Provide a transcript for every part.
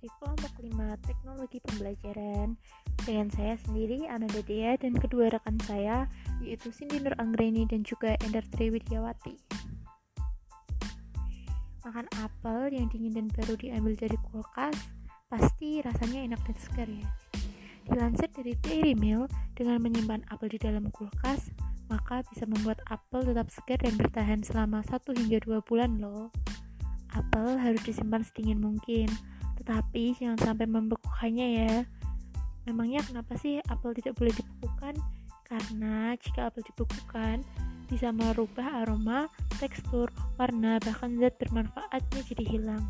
dari kelompok 5 Teknologi Pembelajaran dengan saya sendiri Ananda Dea dan kedua rekan saya yaitu Cindy Nur Anggreni dan juga Ender Triwidiawati. Makan apel yang dingin dan baru diambil dari kulkas pasti rasanya enak dan segar ya. Dilansir dari Dairy Mill, dengan menyimpan apel di dalam kulkas, maka bisa membuat apel tetap segar dan bertahan selama 1 hingga 2 bulan loh. Apel harus disimpan sedingin mungkin, tetapi jangan sampai membekukannya ya. Memangnya kenapa sih apel tidak boleh dibekukan? Karena jika apel dibekukan, bisa merubah aroma, tekstur, warna, bahkan zat bermanfaatnya jadi hilang.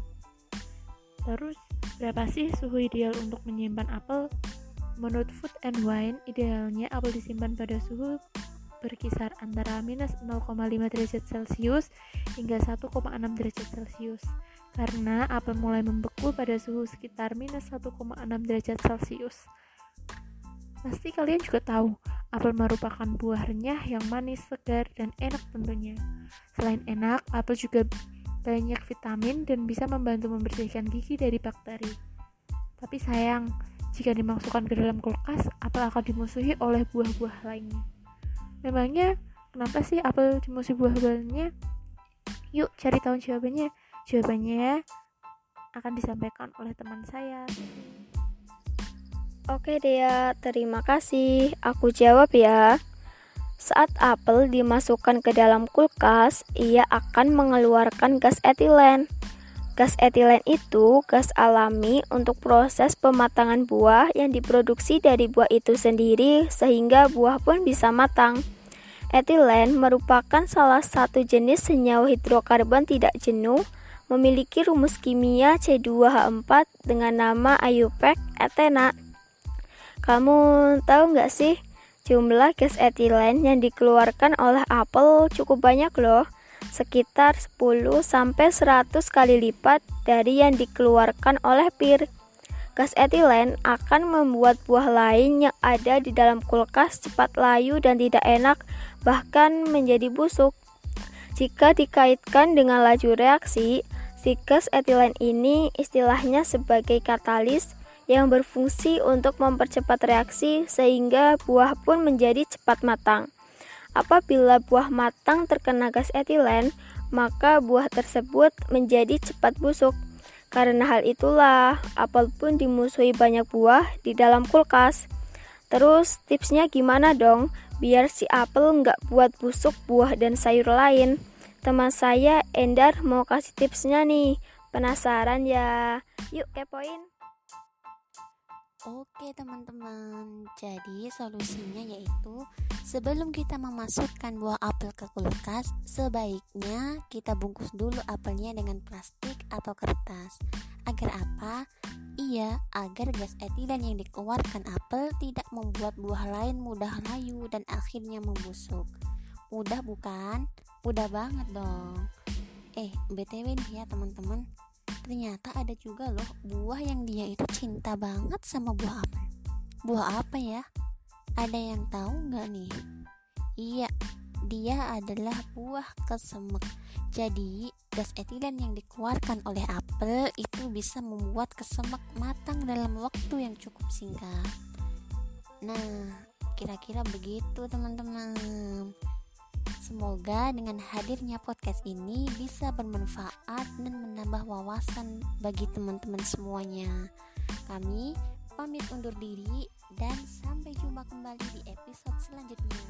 Terus, berapa sih suhu ideal untuk menyimpan apel? Menurut Food and Wine, idealnya apel disimpan pada suhu berkisar antara minus 0,5 derajat Celcius hingga 1,6 derajat Celcius karena apel mulai membeku pada suhu sekitar minus 1,6 derajat Celcius. Pasti kalian juga tahu, apel merupakan buah renyah yang manis, segar, dan enak tentunya. Selain enak, apel juga banyak vitamin dan bisa membantu membersihkan gigi dari bakteri. Tapi sayang, jika dimasukkan ke dalam kulkas, apel akan dimusuhi oleh buah-buah lainnya. Memangnya kenapa sih apel dimusuhi buah-buahnya? Yuk cari tahu jawabannya. Jawabannya akan disampaikan oleh teman saya. Oke Dea, terima kasih. Aku jawab ya. Saat apel dimasukkan ke dalam kulkas, ia akan mengeluarkan gas etilen. Gas etilen itu gas alami untuk proses pematangan buah yang diproduksi dari buah itu sendiri sehingga buah pun bisa matang. Etilen merupakan salah satu jenis senyawa hidrokarbon tidak jenuh memiliki rumus kimia C2H4 dengan nama IUPAC etena. Kamu tahu nggak sih jumlah gas etilen yang dikeluarkan oleh apel cukup banyak loh sekitar 10 sampai 100 kali lipat dari yang dikeluarkan oleh pir. Gas etilen akan membuat buah lain yang ada di dalam kulkas cepat layu dan tidak enak, bahkan menjadi busuk. Jika dikaitkan dengan laju reaksi, si gas etilen ini istilahnya sebagai katalis yang berfungsi untuk mempercepat reaksi sehingga buah pun menjadi cepat matang. Apabila buah matang terkena gas etilen, maka buah tersebut menjadi cepat busuk. Karena hal itulah, apel pun dimusuhi banyak buah di dalam kulkas. Terus tipsnya gimana dong biar si apel nggak buat busuk buah dan sayur lain? Teman saya Endar mau kasih tipsnya nih. Penasaran ya? Yuk kepoin. Oke teman-teman, jadi solusinya yaitu sebelum kita memasukkan buah apel ke kulkas, sebaiknya kita bungkus dulu apelnya dengan plastik atau kertas. Agar apa? Iya, agar gas etilen yang dikeluarkan apel tidak membuat buah lain mudah layu dan akhirnya membusuk. Mudah bukan? Mudah banget dong. Eh, BTW nih ya teman-teman, ternyata ada juga loh buah yang dia itu cinta banget sama buah apel buah apa ya? Ada yang tahu nggak nih? Iya dia adalah buah kesemek. Jadi gas etilen yang dikeluarkan oleh apel itu bisa membuat kesemek matang dalam waktu yang cukup singkat. Nah kira-kira begitu teman-teman Semoga dengan hadirnya podcast ini bisa bermanfaat dan menambah wawasan bagi teman-teman semuanya. Kami pamit undur diri dan sampai jumpa kembali di episode selanjutnya.